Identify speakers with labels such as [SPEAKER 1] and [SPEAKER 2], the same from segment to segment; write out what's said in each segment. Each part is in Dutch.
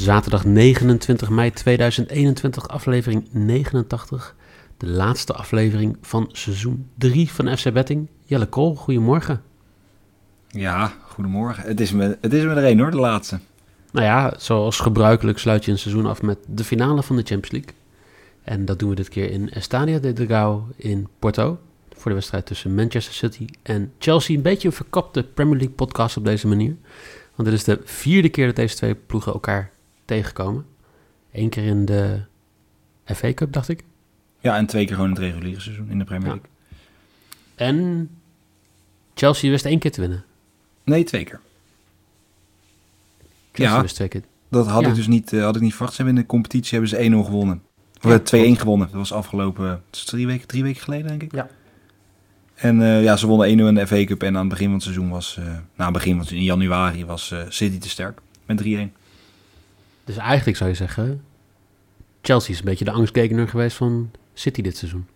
[SPEAKER 1] Zaterdag 29 mei 2021, aflevering 89. De laatste aflevering van seizoen 3 van FC Betting. Jelle Kool, goedemorgen.
[SPEAKER 2] Ja, goedemorgen. Het is me, het is me er één hoor, de laatste.
[SPEAKER 1] Nou ja, zoals gebruikelijk sluit je een seizoen af met de finale van de Champions League. En dat doen we dit keer in Estadia de Dragao in Porto. Voor de wedstrijd tussen Manchester City en Chelsea. Een beetje een verkapte Premier League podcast op deze manier. Want dit is de vierde keer dat deze twee ploegen elkaar tegenkomen. Eén keer in de FA Cup, dacht ik.
[SPEAKER 2] Ja, en twee keer gewoon in het reguliere seizoen in de Premier
[SPEAKER 1] Ja.
[SPEAKER 2] League.
[SPEAKER 1] En Chelsea wist één keer te winnen.
[SPEAKER 2] Nee, twee keer.
[SPEAKER 1] Chelsea
[SPEAKER 2] Ja.
[SPEAKER 1] wist twee keer.
[SPEAKER 2] Dat had
[SPEAKER 1] Ja.
[SPEAKER 2] ik dus niet, eh, had ik niet verwacht. Ze hebben in de competitie hebben ze 1-0 gewonnen. Of
[SPEAKER 1] Ja,
[SPEAKER 2] eh, 2-1
[SPEAKER 1] klopt.
[SPEAKER 2] gewonnen. Dat was afgelopen drie, weken, drie weken geleden, denk ik.
[SPEAKER 1] Ja.
[SPEAKER 2] En eh, ja, ze wonnen 1-0 in de FA Cup. En aan het begin van het seizoen was... eh nou, begin van in januari was eh, City te sterk. Met 3-1.
[SPEAKER 1] Dus eigenlijk zou je zeggen, Chelsea is een beetje de angstkekener geweest van City dit seizoen.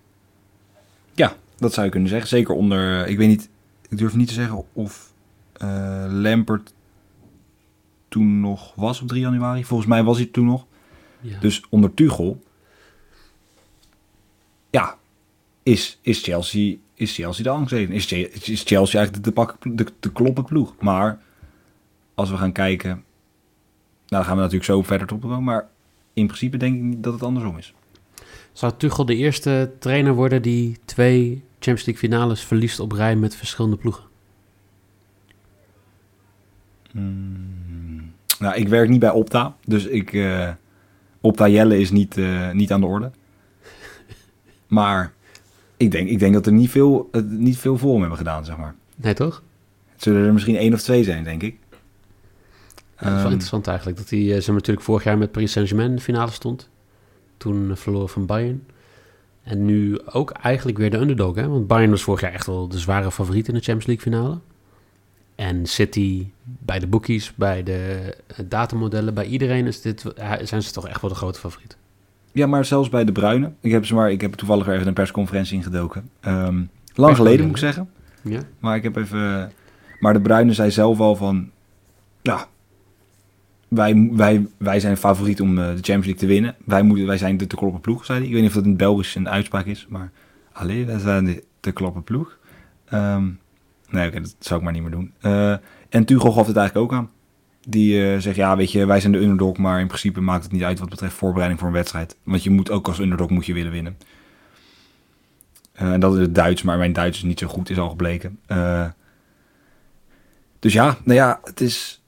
[SPEAKER 2] Ja, dat zou je kunnen zeggen. Zeker onder... eh, Ik weet niet... Ik durf niet te zeggen of eh Lampert toen nog was op 3 januari. Volgens mij was hij toen nog.
[SPEAKER 1] Ja.
[SPEAKER 2] Dus onder Tuchel, ja, is, is, Chelsea, is Chelsea de angstzeker. Is, is Chelsea eigenlijk de, pak, de, de kloppen ploeg. Maar als we gaan kijken, nou, dan gaan we natuurlijk zo verder op komen. Maar in principe denk ik niet dat het andersom is.
[SPEAKER 1] Zou Tuchel de eerste trainer worden die twee Champions League finales verliest op rij met verschillende ploegen?
[SPEAKER 2] Hmm. Nou, ik werk niet bij Opta, dus ik, eh, Opta Jelle is niet, eh, niet aan de orde. Maar ik denk, ik denk dat er niet veel, eh, niet veel voor hem hebben gedaan, zeg maar.
[SPEAKER 1] Nee, toch?
[SPEAKER 2] Het zullen er misschien één of twee zijn, denk ik.
[SPEAKER 1] Ja, dat is wel
[SPEAKER 2] Ehm,
[SPEAKER 1] interessant eigenlijk. Dat hij, eh, ze natuurlijk vorig jaar met Paris Saint-Germain in de finale stond. Toen eh, verloor van Bayern. En nu ook eigenlijk weer de underdog, hè? Want Bayern was vorig jaar echt wel de zware favoriet in de Champions League finale. En City bij de bookies, bij de eh, datamodellen, bij iedereen is dit, zijn ze toch echt wel de grote favoriet.
[SPEAKER 2] Ja, maar zelfs bij de Bruine. Ik heb, ze maar, ik heb toevallig even een persconferentie ingedoken. Ehm lang geleden moet ik zeggen.
[SPEAKER 1] Ja?
[SPEAKER 2] Maar ik heb even. Maar de Bruine zei zelf al van. Ja. Wij, wij, wij zijn favoriet om eh, de Champions League te winnen. Wij, moeten, wij zijn de te kloppen ploeg, zei hij. Ik weet niet of dat in Belgisch een uitspraak is. Maar. Allee, wij zijn de te kloppen ploeg. Ehm, nee, dat zou ik maar niet meer doen. Eh, en Tuchel gaf het eigenlijk ook aan. Die eh, zegt, ja, weet je, wij zijn de underdog, maar in principe maakt het niet uit wat betreft voorbereiding voor een wedstrijd. Want je moet ook als underdog moet je willen winnen. En dat is het Duits, maar mijn Duits is niet zo goed, is al gebleken. Dus ja, nou ja, het is...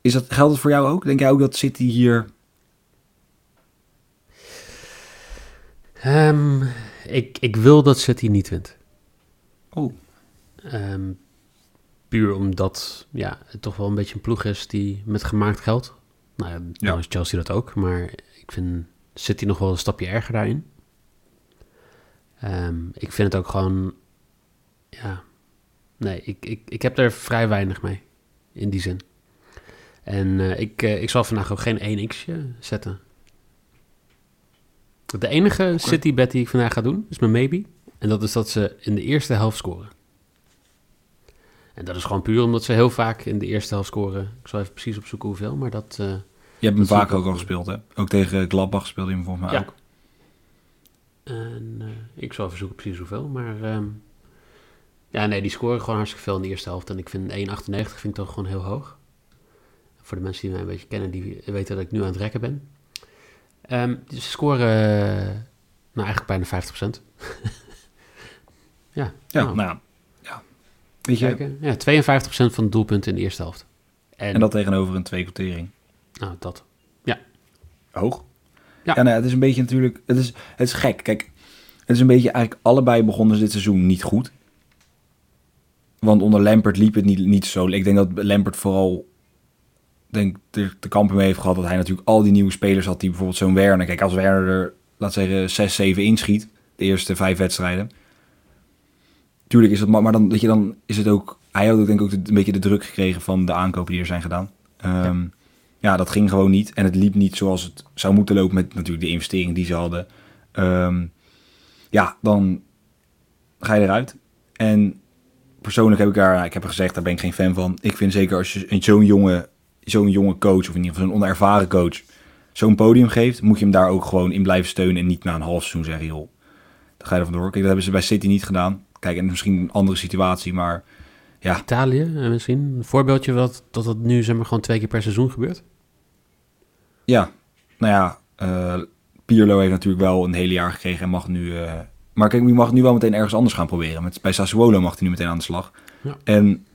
[SPEAKER 2] is dat, geldt het voor jou ook? Denk jij ook dat City hier...
[SPEAKER 1] Ehm, ik, ik wil dat City niet wint.
[SPEAKER 2] Oh,
[SPEAKER 1] Ehm, puur omdat ja, het toch wel een beetje een ploeg is die met gemaakt geld. Nou ja, nou is Chelsea dat ook, maar ik vind City nog wel een stapje erger daarin. Ehm, ik vind het ook gewoon, ja, nee, ik, ik, ik heb er vrij weinig mee in die zin. En eh, ik, eh, ik zal vandaag ook geen 1x zetten. De enige City bet die ik vandaag ga doen is mijn maybe. En dat is dat ze in de eerste helft scoren. En dat is gewoon puur omdat ze heel vaak in de eerste helft scoren. Ik zal even precies opzoeken hoeveel, maar dat... eh,
[SPEAKER 2] je hebt hem
[SPEAKER 1] ik
[SPEAKER 2] ook al gespeeld, hè? Ook tegen Gladbach speelde je hem volgens mij
[SPEAKER 1] Ja.
[SPEAKER 2] ook.
[SPEAKER 1] En ik zal even zoeken precies hoeveel, maar... ehm, ja, nee, die scoren gewoon hartstikke veel in de eerste helft. En ik vind 1,98 vind ik toch gewoon heel hoog. Voor de mensen die mij een beetje kennen, die weten dat ik nu aan het rekken ben. Dus ze scoren, eh, nou eigenlijk bijna 50%. ja,
[SPEAKER 2] Ja,
[SPEAKER 1] nou,
[SPEAKER 2] nou ja. ja. Weet je.
[SPEAKER 1] Ja, 52% van de doelpunten in de eerste helft. En,
[SPEAKER 2] en dat tegenover een twee quotering.
[SPEAKER 1] Nou, dat.
[SPEAKER 2] Hoog.
[SPEAKER 1] Ja.
[SPEAKER 2] Ja, nou, ja, het is een beetje natuurlijk... Het is, het is gek. Kijk, het is een beetje eigenlijk... Allebei begonnen ze dit seizoen niet goed. Want onder Lampert liep het niet, niet zo. Ik denk dat Lampert vooral denk, de, de kampen mee heeft gehad dat hij natuurlijk al die nieuwe spelers had die bijvoorbeeld zo'n Werner. Kijk, als Werner er, laat zeggen, 6, 7 inschiet, de eerste vijf wedstrijden. Tuurlijk is het, maar, dan, weet je, dan is het ook, hij had ook denk ik ook een beetje de druk gekregen van de aankopen die er zijn gedaan. Ehm, ja. dat ging gewoon niet. En het liep niet zoals het zou moeten lopen met natuurlijk de investering die ze hadden. Ehm, ja, dan ga je eruit. En persoonlijk heb ik daar, ik heb gezegd, daar ben ik geen fan van. Ik vind zeker als je zo'n jonge, zo'n jonge coach, of in ieder geval zo'n onervaren coach, zo'n podium geeft, moet je hem daar ook gewoon in blijven steunen en niet na een half seizoen zeggen, joh, dan ga je er vandoor. Kijk, dat hebben ze bij City niet gedaan. Kijk, en misschien een andere situatie, maar ja.
[SPEAKER 1] Italië eh, misschien, een voorbeeldje dat, dat het nu zeg maar gewoon twee keer per seizoen gebeurt?
[SPEAKER 2] Ja, nou ja, uh, Pirlo heeft natuurlijk wel een hele jaar gekregen en mag nu... Uh, maar kijk, je mag nu wel meteen ergens anders gaan proberen. Met, bij Sassuolo mag hij nu meteen aan de slag. Ja. En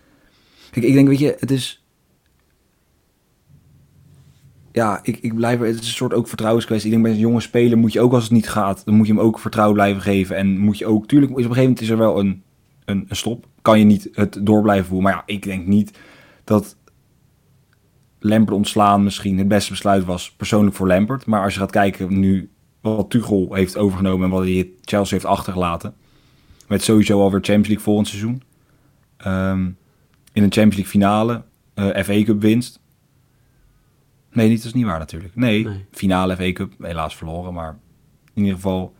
[SPEAKER 2] kijk, ik denk, weet je, het is... Ja, ik, ik blijf... Het is een soort ook vertrouwenskwestie. Ik denk, bij een jonge speler moet je ook als het niet gaat... dan moet je hem ook vertrouwen blijven geven. En moet je ook... Tuurlijk, op een gegeven moment is er wel een, een, stop. Kan je niet het door blijven voeren. Maar ja, ik denk niet dat Lampert ontslaan misschien het beste besluit was persoonlijk voor Lampert. Maar als je gaat kijken nu wat Tuchel heeft overgenomen en wat hij Chelsea heeft achtergelaten. Met sowieso alweer Champions League volgend seizoen. Um, in een Champions League finale. Uh, FA Cup winst. Nee, niet, dat is niet waar natuurlijk. Nee, nee, finale FA Cup, helaas verloren. Maar in ieder geval,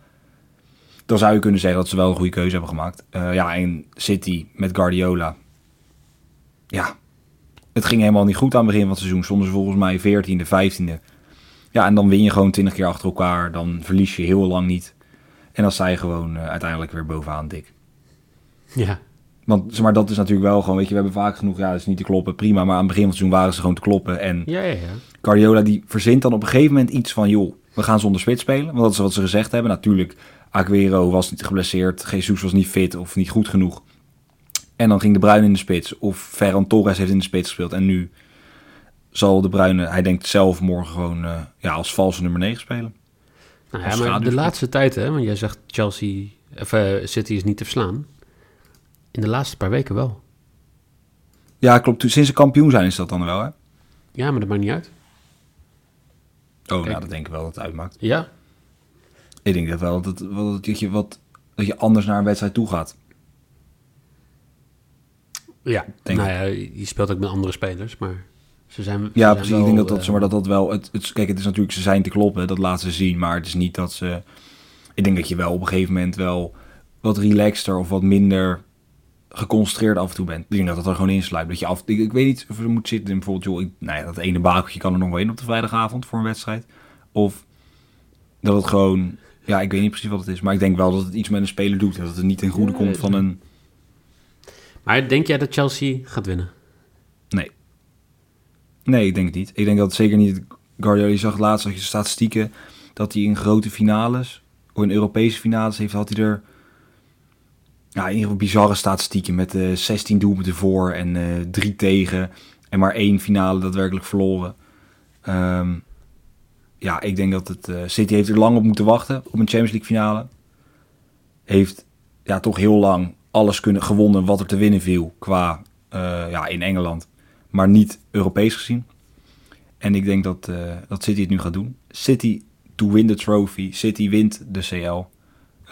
[SPEAKER 2] dan zou je kunnen zeggen dat ze wel een goede keuze hebben gemaakt. Uh, ja, en City met Guardiola. Ja, het ging helemaal niet goed aan het begin van het seizoen. Stonden ze volgens mij 14e, 15e. Ja, en dan win je gewoon 20 keer achter elkaar. Dan verlies je heel lang niet. En dan sta je gewoon uh, uiteindelijk weer bovenaan dik.
[SPEAKER 1] Ja.
[SPEAKER 2] Want zeg maar, dat is natuurlijk wel gewoon, weet je, we hebben vaak genoeg, ja, dat is niet te kloppen, prima. Maar aan het begin van het seizoen waren ze gewoon te kloppen. En
[SPEAKER 1] ja, ja, ja.
[SPEAKER 2] Guardiola die verzint dan op een gegeven moment iets van, joh, we gaan zonder spits spelen. Want dat is wat ze gezegd hebben. Natuurlijk, Aguero was niet geblesseerd, Jesus was niet fit of niet goed genoeg. En dan ging de Bruin in de spits. Of Ferran Torres heeft in de spits gespeeld. En nu zal de Bruyne, hij denkt zelf morgen gewoon uh, ja, als valse nummer 9 spelen.
[SPEAKER 1] Nou ja, maar de laatste tijd, hè, want jij zegt Chelsea, of uh, City is niet te verslaan. In de laatste paar weken wel.
[SPEAKER 2] Ja, klopt. Sinds ze kampioen zijn is dat dan wel, hè?
[SPEAKER 1] Ja, maar dat maakt niet uit.
[SPEAKER 2] Oh, Kijk. nou, dat denk ik wel dat het uitmaakt.
[SPEAKER 1] Ja.
[SPEAKER 2] Ik denk dat wel dat, dat, dat, je, wat, dat je anders naar een wedstrijd toe gaat.
[SPEAKER 1] Ja, denk nou ja, je speelt ook met andere spelers, maar ze zijn. Ze
[SPEAKER 2] ja,
[SPEAKER 1] zijn
[SPEAKER 2] precies.
[SPEAKER 1] Wel,
[SPEAKER 2] ik denk dat dat,
[SPEAKER 1] uh,
[SPEAKER 2] maar, dat dat wel. Het, het, kijk, het is natuurlijk, ze zijn te kloppen, dat laten ze zien, maar het is niet dat ze. Ik denk dat je wel op een gegeven moment wel wat relaxter of wat minder geconcentreerd af en toe bent. Ik denk dat dat er gewoon insluit. Dat je af, ik, ik weet niet of er moet zitten in bijvoorbeeld, joh, ik, nou ja, dat ene bakeltje kan er nog wel in op de vrijdagavond voor een wedstrijd. Of dat het gewoon, ja, ik weet niet precies wat het is, maar ik denk wel dat het iets met een speler doet. Dat het niet ten goede komt van een.
[SPEAKER 1] Maar denk jij dat Chelsea gaat winnen?
[SPEAKER 2] Nee. Nee, ik denk het niet. Ik denk dat het zeker niet. Guardiola, je zag laatst dat je statistieken dat hij in grote finales, of in Europese finales heeft, had hij er ja, in ieder geval bizarre statistieken met uh, 16 doelpunten voor en uh, drie tegen en maar één finale daadwerkelijk verloren. Um, ja, ik denk dat het uh, City heeft er lang op moeten wachten op een Champions League finale. Heeft ja toch heel lang alles kunnen gewonnen wat er te winnen viel qua ja in Engeland, maar niet Europees gezien. En ik denk dat, dat City het nu gaat doen. City to win the trophy. City wint de CL.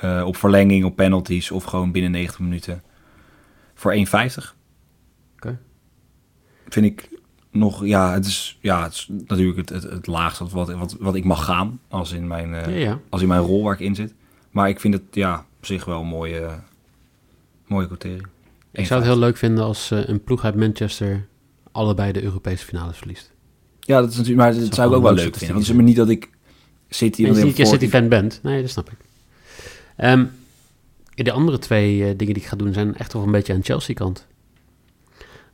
[SPEAKER 2] Uh, op verlenging, op penalties of gewoon binnen 90 minuten. Voor 1,50.
[SPEAKER 1] Oké.
[SPEAKER 2] Okay. Vind ik nog, ja, het is, ja, het is natuurlijk het, het, het laagste wat, wat, wat ik mag gaan. Als in, mijn, uh,
[SPEAKER 1] ja, ja.
[SPEAKER 2] als in mijn rol waar ik in zit. Maar ik vind het ja, op zich wel een mooie, mooie quotering.
[SPEAKER 1] Ik zou het heel leuk vinden als uh, een ploeg uit Manchester allebei de Europese finales verliest.
[SPEAKER 2] Ja, dat is natuurlijk, maar dat, dat zou ik ook wel leuk vinden. Want het is maar niet dat ik City...
[SPEAKER 1] Niet je City-fan bent. Nee, dat snap ik. Um, de andere twee uh, dingen die ik ga doen zijn echt wel een beetje aan Chelsea-kant.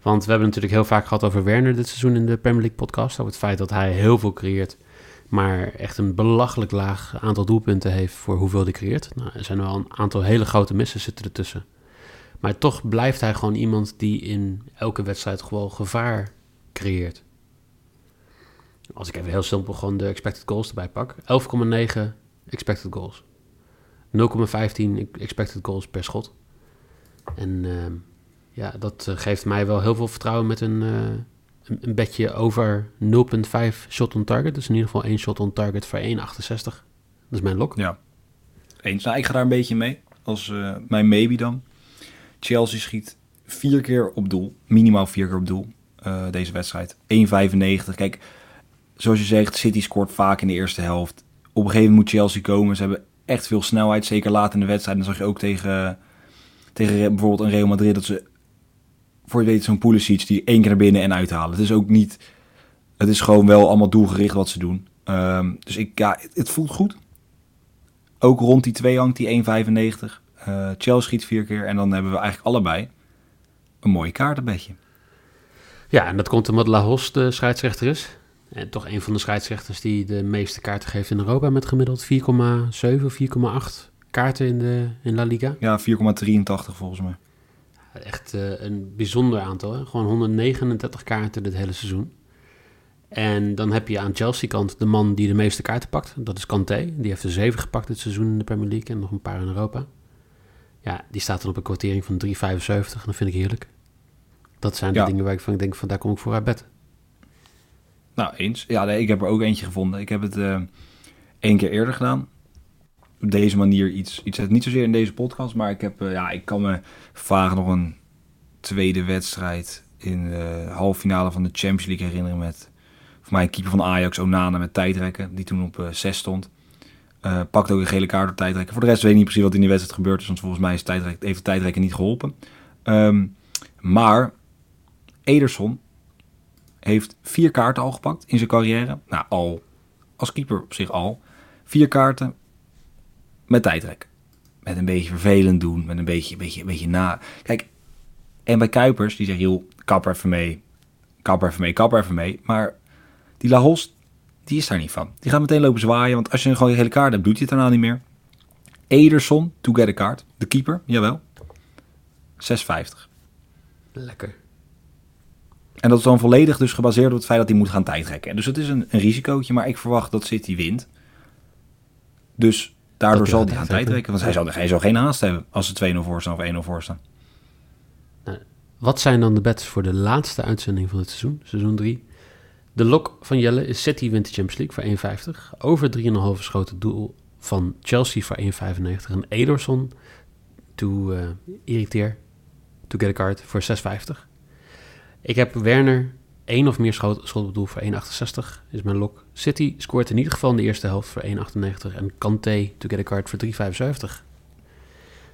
[SPEAKER 1] Want we hebben natuurlijk heel vaak gehad over Werner dit seizoen in de Premier League podcast. Over het feit dat hij heel veel creëert, maar echt een belachelijk laag aantal doelpunten heeft voor hoeveel hij creëert. Nou, er zijn wel een aantal hele grote missen zitten ertussen. Maar toch blijft hij gewoon iemand die in elke wedstrijd gewoon gevaar creëert. Als ik even heel simpel gewoon de expected goals erbij pak. 11,9 expected goals. 0,15 expected goals per schot. En uh, ja, dat eh, geeft mij wel heel veel vertrouwen met een, eh, een, bedje over 0,5 shot on target. Dus in ieder geval één shot on target voor 1,68. Dat is mijn lok.
[SPEAKER 2] Ja. Eens. Nou, ik ga daar een beetje mee. Als eh, mijn maybe dan. Chelsea schiet vier keer op doel. Minimaal vier keer op doel. deze wedstrijd. 1,95. Kijk, zoals je zegt, City scoort vaak in de eerste helft. Op een gegeven moment moet Chelsea komen. Ze hebben echt veel snelheid. Zeker laat in de wedstrijd. Dan zag je ook tegen, tegen bijvoorbeeld een Real Madrid... dat ze voor je weet zo'n Pulisic die één keer naar binnen en uithalen. Het is ook niet... Het is gewoon wel allemaal doelgericht wat ze doen. Ehm, dus ik, ja, het, voelt goed. Ook rond die 2 hangt die 1,95. Eh Chelsea schiet vier keer. En dan hebben we eigenlijk allebei een mooie kaartenbedje.
[SPEAKER 1] Ja, en dat komt omdat La Hos de scheidsrechter is. En toch een van de scheidsrechters die de meeste kaarten geeft in Europa met gemiddeld 4,7 of 4,8 kaarten in, de, in La Liga.
[SPEAKER 2] Ja, 4,83 volgens mij.
[SPEAKER 1] Echt eh, een bijzonder aantal. Hè? Gewoon 139 kaarten dit hele seizoen. En dan heb je aan Chelsea-kant de man die de meeste kaarten pakt. Dat is Kanté. Die heeft er 7 gepakt dit seizoen in de Premier League en nog een paar in Europa. Ja, die staat dan op een kwartering van 3,75. En dat vind ik heerlijk. Dat zijn de
[SPEAKER 2] Ja.
[SPEAKER 1] dingen waar ik van denk van daar kom ik voor uit bed.
[SPEAKER 2] Nou, eens. Ja, nee, ik heb er ook eentje gevonden. Ik heb het eh één keer eerder gedaan. Op deze manier iets, iets niet zozeer in deze podcast, maar ik, heb, eh, ja, ik kan me vaag nog een tweede wedstrijd in de halve finale van de Champions League herinneren met voor mij keeper van Ajax, Onana met tijdrekken, die toen op 6 stond. Eh pakt ook een gele kaart door tijdrekken. Voor de rest weet ik niet precies wat in die wedstrijd gebeurd is, want volgens mij is tijdrek, heeft tijdrekken niet geholpen. Ehm, maar Ederson heeft vier kaarten al gepakt in zijn carrière. Nou, al als keeper op zich al. Vier kaarten met tijdrek. Met een beetje vervelend doen, met een beetje, beetje, beetje na. Kijk, en bij Kuipers, die zegt, joh, kap even mee. Kap even mee, kap even mee. Maar die La Hos, die is daar niet van. Die gaat meteen lopen zwaaien, want als je gewoon je hele kaart hebt, doet hij het daarna niet meer. Ederson, to get a card. De keeper, jawel. 6,50.
[SPEAKER 1] Lekker.
[SPEAKER 2] En dat is dan volledig dus gebaseerd op het feit dat hij moet gaan tijdrekken. Dus het is een, een risicootje, maar ik verwacht dat City wint. Dus daardoor zal hij gaan
[SPEAKER 1] tijdrekken.
[SPEAKER 2] Want hij zal, hij zal geen haast hebben als ze 2-0 voor staan of 1-0 voor staan.
[SPEAKER 1] Wat zijn dan de bets voor de laatste uitzending van het seizoen, seizoen 3? De lok van Jelle is City wint de Champions League voor 1,50. Over 3,5 geschoten doel van Chelsea voor 1,95. En Ederson to eh, irriteer, to get a card voor 6,50. Ik heb Werner één of meer schot, schot op doel voor 1,68 is mijn lok. City scoort in ieder geval in de eerste helft voor 1,98 en Kanté to get a card voor 3,75.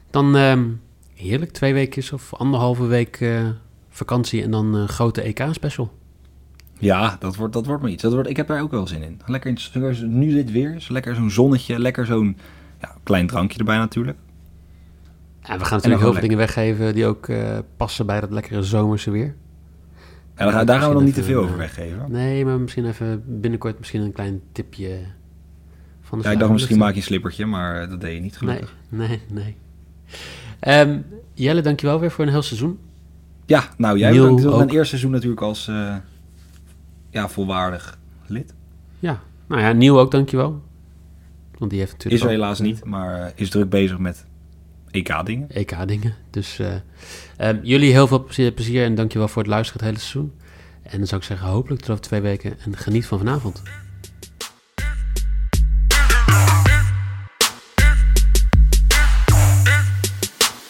[SPEAKER 1] Dan ehm, heerlijk, twee weken of anderhalve week eh, vakantie en dan een grote EK-special.
[SPEAKER 2] Ja, dat wordt, dat wordt maar iets. Dat wordt, ik heb daar ook wel zin in. Lekker in nu dit weer. is Lekker zo'n zonnetje. Lekker zo'n ja, klein drankje erbij natuurlijk.
[SPEAKER 1] En we gaan natuurlijk heel veel dingen weggeven die ook eh, passen bij dat lekkere zomerse weer.
[SPEAKER 2] En daar, gaan- daar gaan we nog niet te veel
[SPEAKER 1] even,
[SPEAKER 2] over weggeven.
[SPEAKER 1] Nee, maar misschien even binnenkort misschien een klein tipje van de
[SPEAKER 2] Ja, ik dacht misschien maak je een slippertje, maar eh, dat deed je niet
[SPEAKER 1] Nee,
[SPEAKER 2] gelukkig.
[SPEAKER 1] nee, nee. Ehm, Jelle, dankjewel weer voor een heel seizoen.
[SPEAKER 2] Ja, nou jij was mijn
[SPEAKER 1] ook.
[SPEAKER 2] eerste seizoen natuurlijk als eh, ja, volwaardig lid.
[SPEAKER 1] Ja, nou ja, Nieuw ook dankjewel. Want die heeft natuurlijk
[SPEAKER 2] Is er helaas
[SPEAKER 1] eh,
[SPEAKER 2] niet, maar eh, is druk bezig met EK-dingen.
[SPEAKER 1] EK-dingen. Dus eh, ehm, jullie heel veel plezier, plezier en dankjewel voor het luisteren het hele seizoen. En dan zou ik zeggen, hopelijk tot over twee weken en geniet van vanavond.